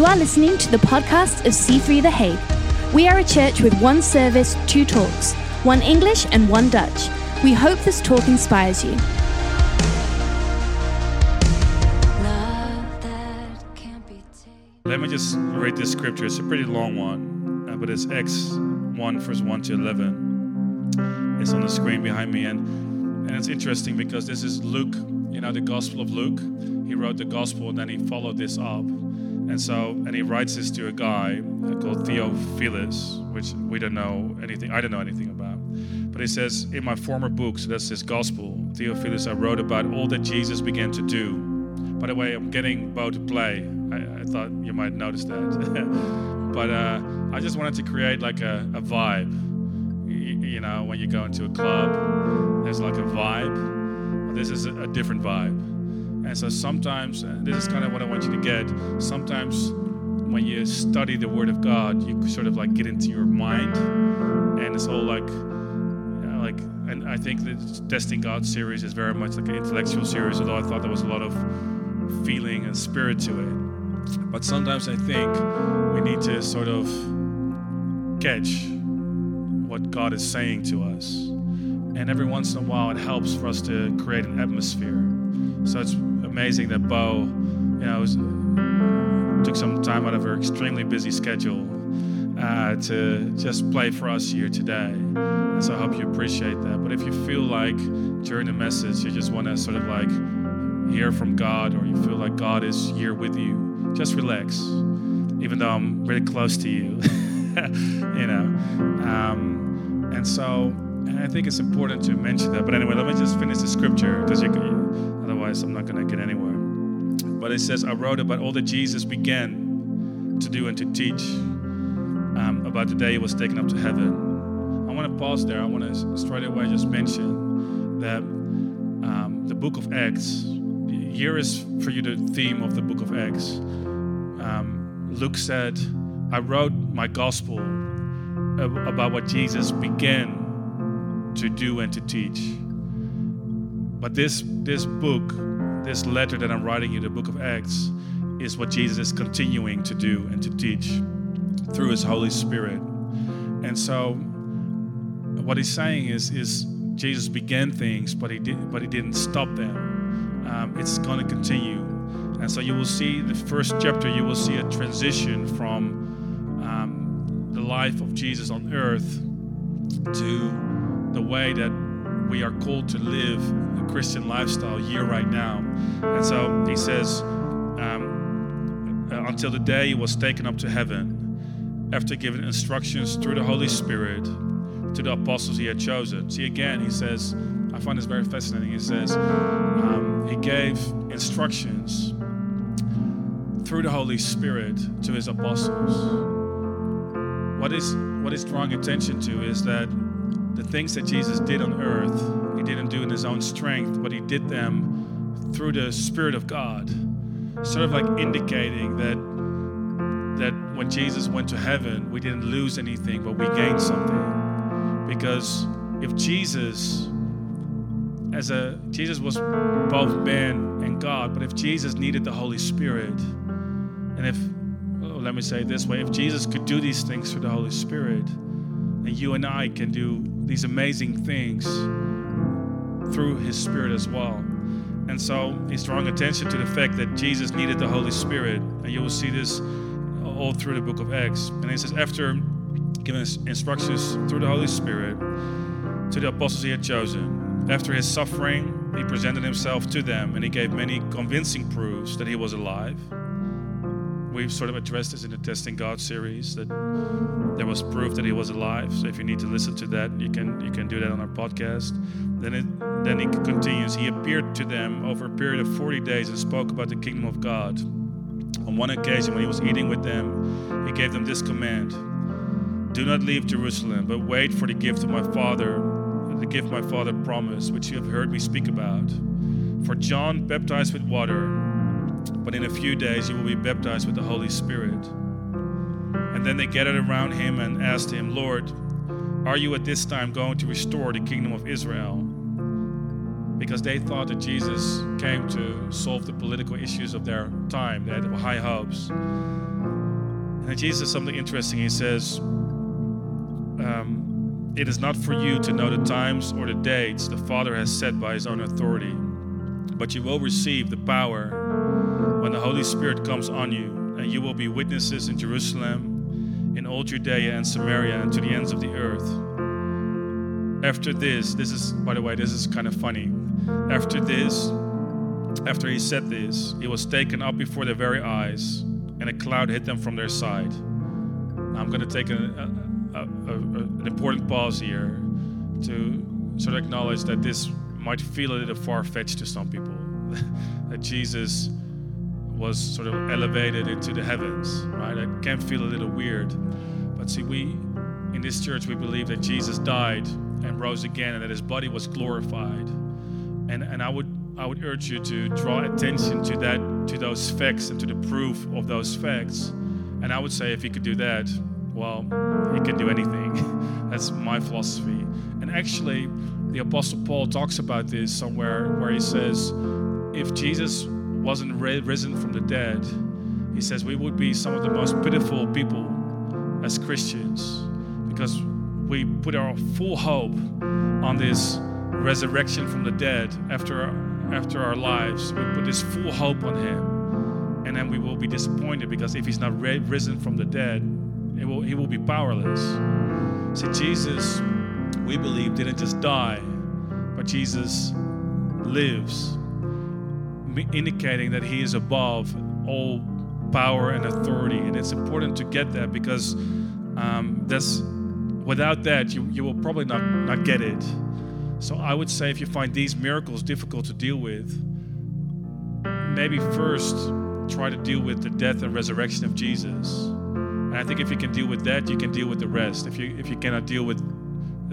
You are listening to the podcast of C3 The Hague. We are a church with one service, two talks, one English and one Dutch. We hope this talk inspires you. Let me just read this scripture. It's a pretty long one, uh, but it's Acts 1, verse 1 to 11. It's on the screen behind me. And, and it's interesting because this is Luke, you know, the Gospel of Luke. He wrote the Gospel and then he followed this up. And so, and he writes this to a guy called Theophilus, which we don't know anything, I don't know anything about. But he says, in my former book, so that's his gospel, Theophilus, I wrote about all that Jesus began to do. By the way, I'm getting Bo to play. I, I thought you might notice that. but uh, I just wanted to create like a, a vibe. You, you know, when you go into a club, there's like a vibe. This is a different vibe. And so sometimes, uh, this is kind of what I want you to get. Sometimes when you study the Word of God, you sort of like get into your mind, and it's all like, you know, like. And I think the Testing God series is very much like an intellectual series, although I thought there was a lot of feeling and spirit to it. But sometimes I think we need to sort of catch what God is saying to us. And every once in a while, it helps for us to create an atmosphere. So it's amazing that Bo, you know, was, took some time out of her extremely busy schedule uh, to just play for us here today. And so I hope you appreciate that. But if you feel like during the message you just want to sort of like hear from God or you feel like God is here with you, just relax. Even though I'm really close to you, you know. Um, and so and I think it's important to mention that. But anyway, let me just finish the scripture because otherwise I'm not going to get anywhere. But it says, I wrote about all that Jesus began to do and to teach um, about the day he was taken up to heaven. I want to pause there. I want to straight away just mention that um, the book of Acts, here is for you the theme of the book of Acts. Um, Luke said, I wrote my gospel about what Jesus began to do and to teach. But this this book, this letter that I'm writing you, the book of Acts, is what Jesus is continuing to do and to teach through his Holy Spirit. And so what he's saying is is Jesus began things, but he did but he didn't stop them. Um, it's going to continue. And so you will see the first chapter, you will see a transition from um, the life of Jesus on earth to the way that we are called to live a Christian lifestyle here right now. And so he says, um, uh, until the day he was taken up to heaven, after giving instructions through the Holy Spirit to the apostles he had chosen. See, again, he says, I find this very fascinating. He says, um, he gave instructions through the Holy Spirit to his apostles. What is what is drawing attention to is that the things that Jesus did on earth, he didn't do in his own strength, but he did them through the Spirit of God. Sort of like indicating that that when Jesus went to heaven, we didn't lose anything, but we gained something. Because if Jesus as a Jesus was both man and God, but if Jesus needed the Holy Spirit, and if oh, let me say it this way, if Jesus could do these things through the Holy Spirit, and you and I can do these amazing things through His Spirit as well. And so he's drawing attention to the fact that Jesus needed the Holy Spirit. And you will see this all through the book of Acts. And he says, after giving instructions through the Holy Spirit to the apostles he had chosen, after his suffering, he presented himself to them and he gave many convincing proofs that he was alive we've sort of addressed this in the Testing God series that there was proof that he was alive. So if you need to listen to that, you can you can do that on our podcast. Then it then he continues. He appeared to them over a period of 40 days and spoke about the kingdom of God. On one occasion, when he was eating with them, he gave them this command: Do not leave Jerusalem, but wait for the gift of my Father, the gift my Father promised, which you have heard me speak about. For John baptized with water but in a few days you will be baptized with the Holy Spirit. And then they gathered around him and asked him, Lord, are you at this time going to restore the kingdom of Israel? because they thought that Jesus came to solve the political issues of their time. They had high hopes. And Jesus says something interesting. He says, um, It is not for you to know the times or the dates the Father has set by his own authority, but you will receive the power when the Holy Spirit comes on you, and you will be witnesses in Jerusalem, in all Judea and Samaria, and to the ends of the earth. After this, this is, by the way, this is kind of funny. After this, after he said this, he was taken up before their very eyes, and a cloud hid them from their sight. I'm going to take a, a, a, an important pause here to sort of acknowledge that this might feel a little far fetched to some people. that Jesus was sort of elevated into the heavens, right? It can feel a little weird. But see, we in this church, we believe that Jesus died and rose again and that his body was glorified. And, and I would I would urge you to draw attention to that, to those facts and to the proof of those facts. And I would say if he could do that, well, he can do anything. That's my philosophy. And actually, the Apostle Paul talks about this somewhere where he says, if Jesus wasn't risen from the dead, he says we would be some of the most pitiful people as Christians because we put our full hope on this resurrection from the dead after our, after our lives. We put this full hope on Him, and then we will be disappointed because if He's not risen from the dead, will, He will be powerless. See, Jesus, we believe, didn't just die, but Jesus lives, indicating that He is above all power and authority. And it's important to get that because um, that's without that, you, you will probably not, not get it. So I would say if you find these miracles difficult to deal with, maybe first try to deal with the death and resurrection of Jesus. And I think if you can deal with that, you can deal with the rest. If you if you cannot deal with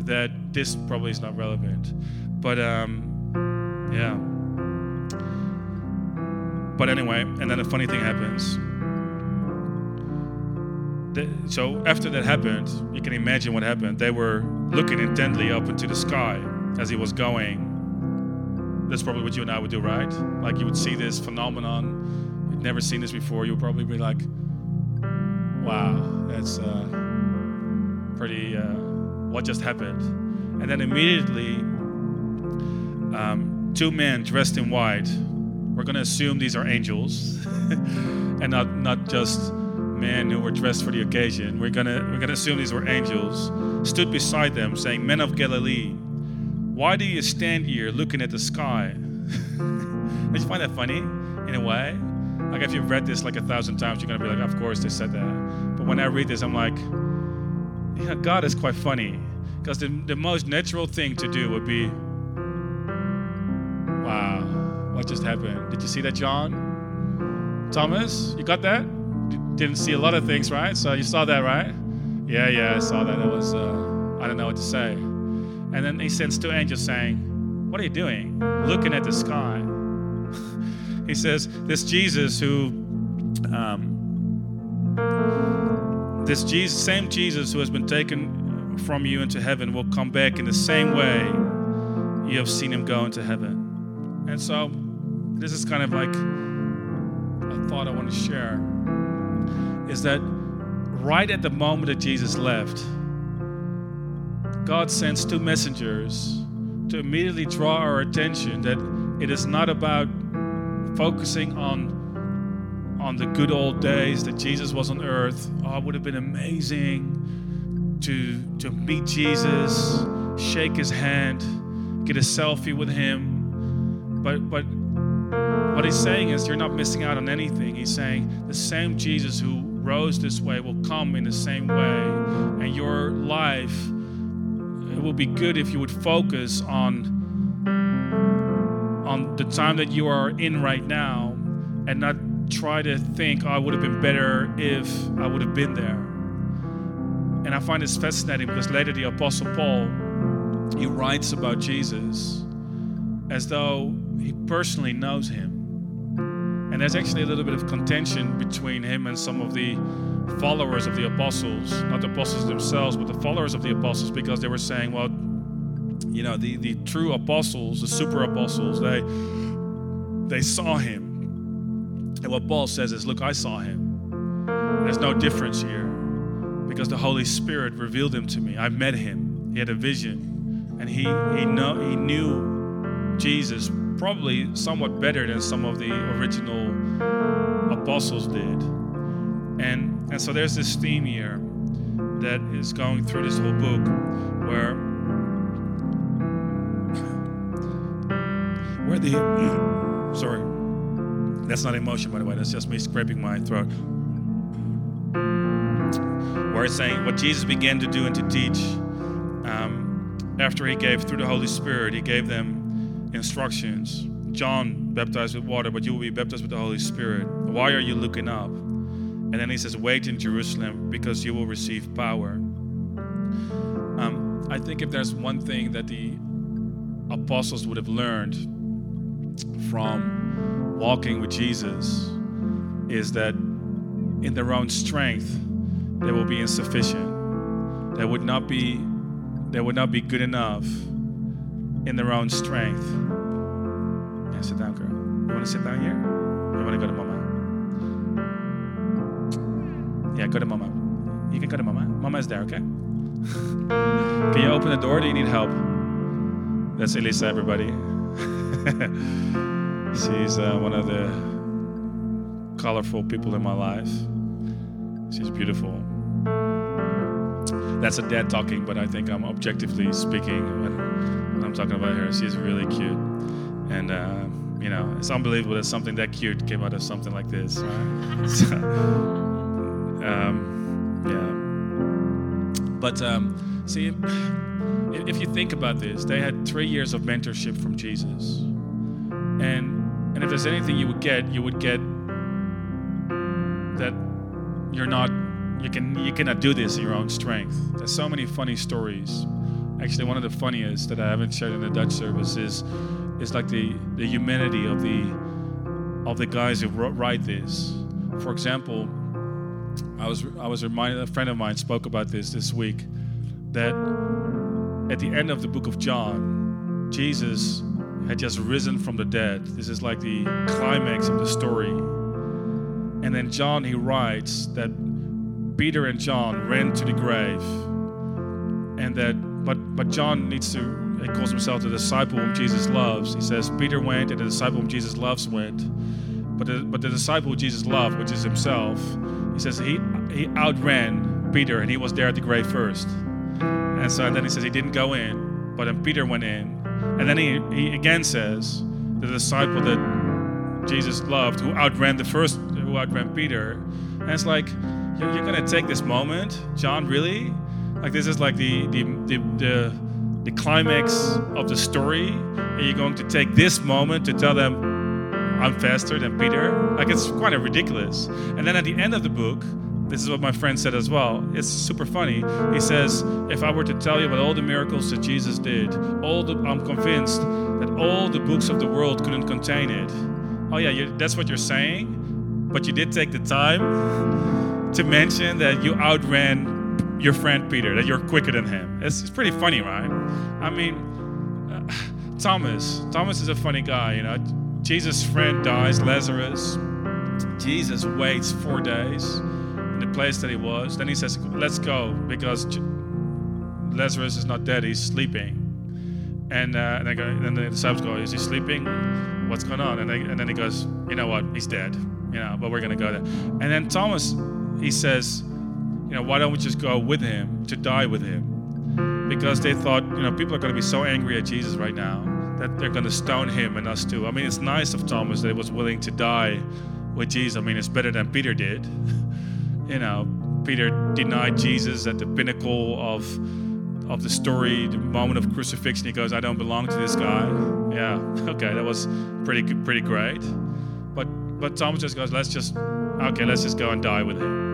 that, this probably is not relevant. But um, yeah. But anyway, and then a funny thing happens so after that happened, you can imagine what happened. They were looking intently up into the sky as he was going. That's probably what you and I would do, right? Like you would see this phenomenon, you'd never seen this before. You would probably be like, "Wow, that's uh, pretty. Uh, what just happened?" And then immediately, um, two men dressed in white. We're going to assume these are angels, and not not just men who were dressed for the occasion, we're gonna we're gonna assume these were angels, stood beside them, saying, Men of Galilee, why do you stand here looking at the sky? Did you find that funny in a way? Like if you've read this like a thousand times, you're gonna be like, Of course they said that. But when I read this, I'm like, yeah, God is quite funny. Because the, the most natural thing to do would be, Wow, what just happened? Did you see that, John? Thomas, you got that? didn't see a lot of things, right? So you saw that, right? Yeah, yeah, I saw that. It was, uh, I don't know what to say. And then he sends two angels saying, What are you doing? Looking at the sky. he says, This Jesus who, um, this Jesus, same Jesus who has been taken from you into heaven will come back in the same way you have seen him go into heaven. And so, this is kind of like a thought I want to share is that right at the moment that Jesus left, God sends two messengers to immediately draw our attention that it is not about focusing on on the good old days that Jesus was on earth. Oh, it would have been amazing to to meet Jesus, shake his hand, get a selfie with him. But but what he's saying is you're not missing out on anything. He's saying the same Jesus who rose this way will come in the same way. And your life, it will be good if you would focus on on the time that you are in right now and not try to think oh, I would have been better if I would have been there. And I find this fascinating because later the Apostle Paul he writes about Jesus as though he personally knows him. And there's actually a little bit of contention between him and some of the followers of the apostles, not the apostles themselves, but the followers of the apostles, because they were saying, well, you know, the, the true apostles, the super apostles, they they saw him. And what Paul says is, look, I saw him. There's no difference here because the Holy Spirit revealed him to me. I met him. He had a vision. And he he know he knew Jesus probably somewhat better than some of the original apostles did. And and so there's this theme here that is going through this whole book where where the sorry that's not emotion by the way that's just me scraping my throat where it's saying what jesus began to do and to teach um, after he gave through the holy spirit he gave them instructions. John baptized with water but you will be baptized with the holy spirit. Why are you looking up? And then he says wait in jerusalem because you will receive power. Um, i think if there's one thing that the apostles would have learned from walking with Jesus is that in their own strength they will be insufficient. They would not be they would not be good enough in their own strength. Yeah, sit down, girl. You want to sit down here? You want to go to mama? Yeah, go to mama. You can go to mama. Mama is there, okay? can you open the door? Do you need help? That's Elisa, everybody. She's uh, one of the colorful people in my life. She's beautiful. That's a dad talking, but I think I'm objectively speaking I'm talking about her. She's really cute. And, uh, you know, it's unbelievable that something that cute came out of something like this, um, yeah. But, um, see, if you think about this, they had three years of mentorship from Jesus. And and if there's anything you would get, you would get that you're not you can you cannot do this in your own strength. There's so many funny stories. Actually, one of the funniest that I haven't shared in the Dutch service is is like the the humanity of the of the guys who write this. For example, I was I was reminded a friend of mine spoke about this this week that at the end of the book of John, Jesus had just risen from the dead. This is like the climax of the story. And then John, he writes that Peter and John ran to the grave. And that, but, but John needs to, he calls himself the disciple whom Jesus loves. He says, Peter went and the disciple whom Jesus loves went. But the, but the disciple Jesus loved, which is himself, he says he, he outran Peter and he was there at the grave first. And so and then he says he didn't go in, but then Peter went in and then he, he again says, the disciple that Jesus loved, who outran the first, who outran Peter. And it's like, you're, you're going to take this moment, John, really? Like, this is like the, the, the, the, the climax of the story. And you're going to take this moment to tell them, I'm faster than Peter. Like, it's kind of ridiculous. And then at the end of the book, this is what my friend said as well. It's super funny. He says, if I were to tell you about all the miracles that Jesus did, all the, I'm convinced that all the books of the world couldn't contain it. Oh yeah, that's what you're saying, but you did take the time to mention that you outran your friend Peter, that you're quicker than him. It's, it's pretty funny, right? I mean, uh, Thomas. Thomas is a funny guy, you know. Jesus' friend dies, Lazarus. Jesus waits four days in the place that he was. Then he says, Let's go, because Lazarus is not dead, he's sleeping. And, uh, and, go, and the disciples go, Is he sleeping? What's going on? And, they, and then he goes, You know what? He's dead. You know, but we're going to go there. And then Thomas, he says, You know, why don't we just go with him to die with him? Because they thought, you know, people are going to be so angry at Jesus right now that they're going to stone him and us too. I mean, it's nice of Thomas that he was willing to die with Jesus. I mean, it's better than Peter did. you know, Peter denied Jesus at the pinnacle of of the story, the moment of crucifixion. He goes, "I don't belong to this guy." Yeah, okay, that was pretty pretty great. But but Thomas just goes, "Let's just okay, let's just go and die with him."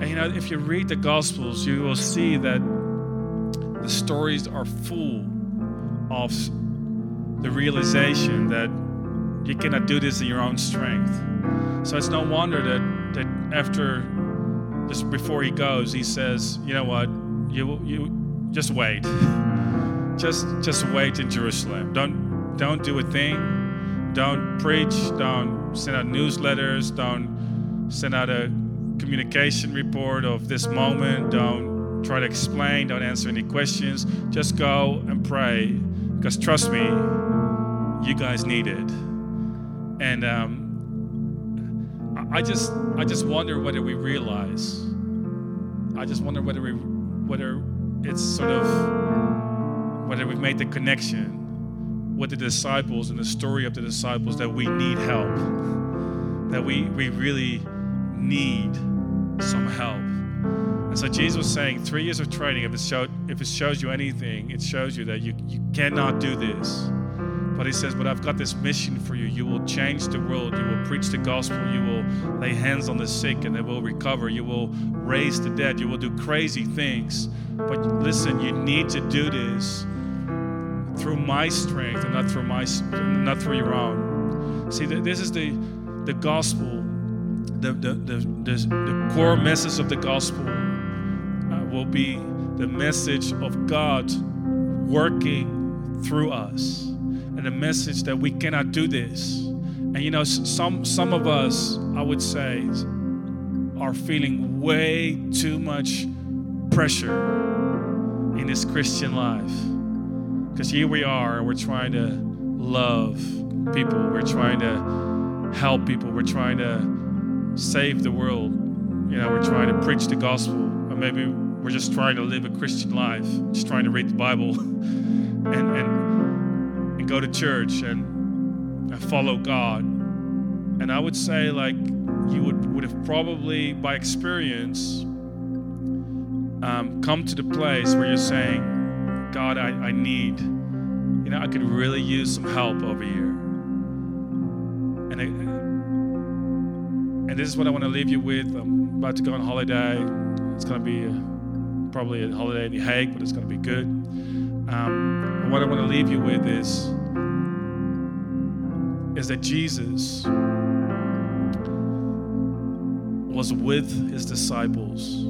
And you know, if you read the Gospels, you will see that the stories are full of the realization that you cannot do this in your own strength. So it's no wonder that that after just before he goes, he says, "You know what? You you just wait. just just wait in Jerusalem. Don't don't do a thing. Don't preach. Don't send out newsletters. Don't send out a communication report of this moment. Don't try to explain. Don't answer any questions. Just go and pray. Because trust me, you guys need it. And um, I just I just wonder whether we realize. I just wonder whether we whether it's sort of whether we've made the connection with the disciples and the story of the disciples that we need help. That we we really need some help. And so Jesus was saying, three years of training, if it, showed, if it shows you anything, it shows you that you, you cannot do this. But he says, But I've got this mission for you. You will change the world. You will preach the gospel. You will lay hands on the sick and they will recover. You will raise the dead. You will do crazy things. But listen, you need to do this through my strength and not through my not through your own. See, this is the the gospel the, the, the, the, core message of the gospel uh, will be the message of God working through us and the message that we cannot do this. And you know, some some of us, I would say, are feeling way too much pressure in this Christian life. Because here we are, we're trying to love people, we're trying to help people, we're trying to save the world. You know, we're trying to preach the gospel, or maybe we're just trying to live a Christian life, just trying to read the Bible and, and, and go to church and, and follow God. And I would say, like, you would, would have probably, by experience, um, come to the place where you're saying, God, I, I need, you know, I could really use some help over here. And it, and this is what I want to leave you with. I'm about to go on holiday. It's going to be a, probably a holiday in The Hague, but it's going to be good. Um, what I want to leave you with is, is that Jesus was with his disciples.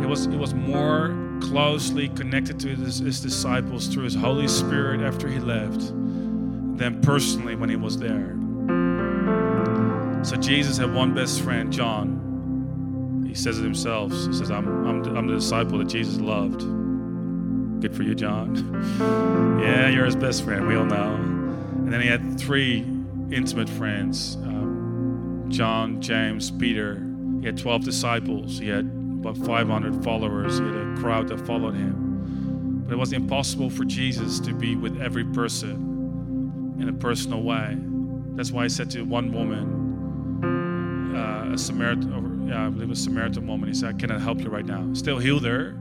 He was, he was more closely connected to his, his disciples through his Holy Spirit after he left than personally when he was there. So Jesus had one best friend, John. He says it himself. He says, I'm, I'm, the, I'm the disciple that Jesus loved. Good for you, John. yeah, you're his best friend. We all know. And then he had three intimate friends um, John, James, Peter. He had 12 disciples. He had about 500 followers. He had a crowd that followed him. But it was impossible for Jesus to be with every person in a personal way. That's why he said to one woman, a Samaritan, yeah, I believe a Samaritan woman. He said, I cannot help you right now. Still healed her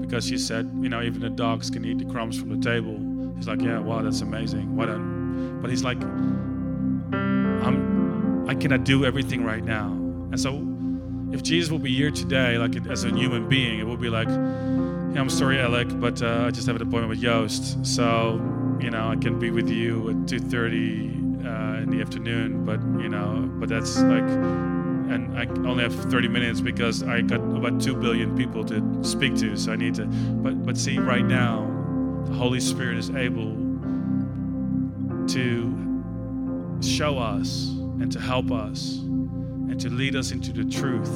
because she said, you know, even the dogs can eat the crumbs from the table. He's like, yeah, wow, that's amazing. What a, but he's like, I'm, I cannot do everything right now. And so, if Jesus will be here today, like as a human being, it will be like, I'm sorry, Alec, but uh, I just have an appointment with Joost, so you know I can be with you at 2:30 uh, in the afternoon. But you know, but that's like and I only have 30 minutes because I got about 2 billion people to speak to, so I need to. But, but see, right now, the Holy Spirit is able to show us and to help us and to lead us into the truth.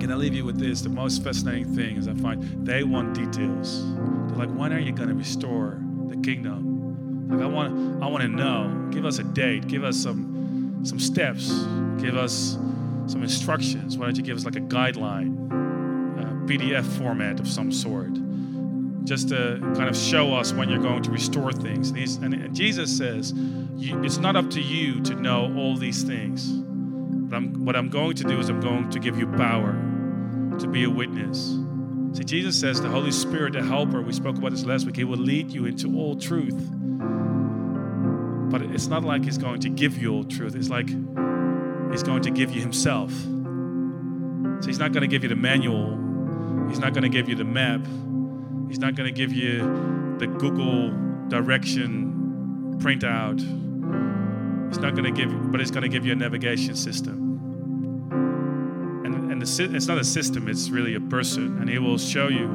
Can I leave you with this? The most fascinating thing is I find they want details. They're like, when are you going to restore the kingdom? Like I want, I want to know. Give us a date. Give us some, some steps. Give us some instructions. Why don't you give us like a guideline, uh, a PDF format of some sort, just to kind of show us when you're going to restore things. And, and Jesus says, it's not up to you to know all these things. But I'm, what I'm going to do is I'm going to give you power to be a witness. See, Jesus says the Holy Spirit, the helper, we spoke about this last week, he will lead you into all truth. But it's not like he's going to give you all truth. It's like He's going to give you Himself. So He's not going to give you the manual, He's not going to give you the map, He's not going to give you the Google direction printout. He's not going to give you, but He's going to give you a navigation system. And, and the, it's not a system, it's really a person. And He will show you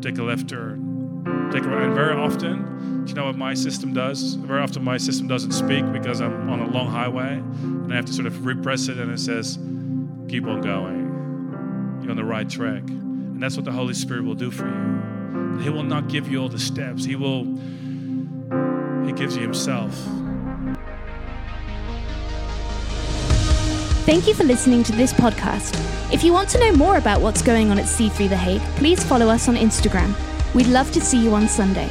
take a left turn, And very often, do you know what my system does? Very often, my system doesn't speak because I'm on a long highway and I have to sort of repress it and it says, keep on going. You're on the right track. And that's what the Holy Spirit will do for you. He will not give you all the steps, He will, He gives you Himself. Thank you for listening to this podcast. If you want to know more about what's going on at C3 The Hague, please follow us on Instagram. We'd love to see you on Sunday.